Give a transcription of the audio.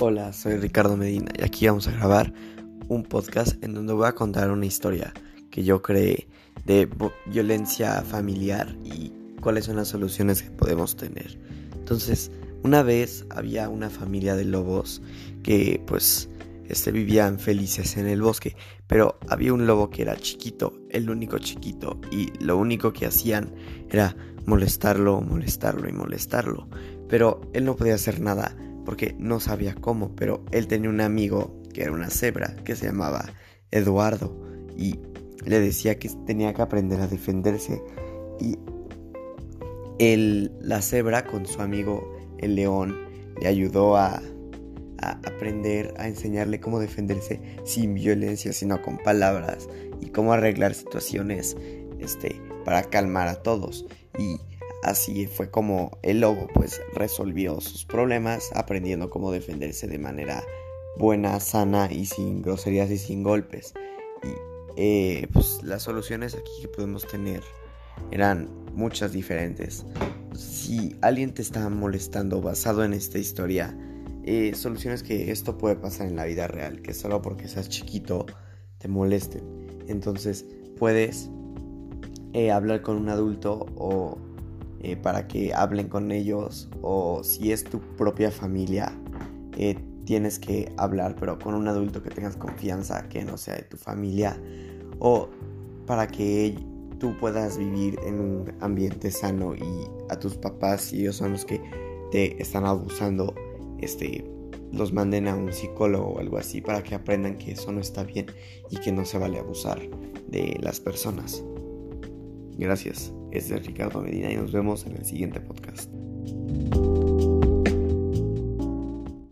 Hola, soy Ricardo Medina y aquí vamos a grabar un podcast en donde voy a contar una historia que yo creé de violencia familiar y cuáles son las soluciones que podemos tener. Entonces, una vez había una familia de lobos que pues este, vivían felices en el bosque, pero había un lobo que era chiquito, el único chiquito, y lo único que hacían era molestarlo, molestarlo y molestarlo. Pero él no podía hacer nada porque no sabía cómo, pero él tenía un amigo que era una cebra que se llamaba Eduardo y le decía que tenía que aprender a defenderse. Y la cebra con su amigo el león le ayudó a, a aprender a enseñarle cómo defenderse sin violencia sino con palabras y cómo arreglar situaciones este para calmar a todos. Y Así fue como el lobo pues resolvió sus problemas aprendiendo cómo defenderse de manera buena, sana y sin groserías y sin golpes. Y eh, pues las soluciones aquí que podemos tener eran muchas diferentes. Si alguien te está molestando basado en esta historia, eh, soluciones que esto puede pasar en la vida real, que solo porque seas chiquito te molesten. Entonces puedes eh, hablar con un adulto o eh, para que hablen con ellos o si es tu propia familia eh, tienes que hablar pero con un adulto que tengas confianza que no sea de tu familia o para que tú puedas vivir en un ambiente sano y a tus papás si ellos son los que te están abusando este los manden a un psicólogo o algo así para que aprendan que eso no está bien y que no se vale abusar de las personas. Gracias, es de Ricardo Medina y nos vemos en el siguiente podcast.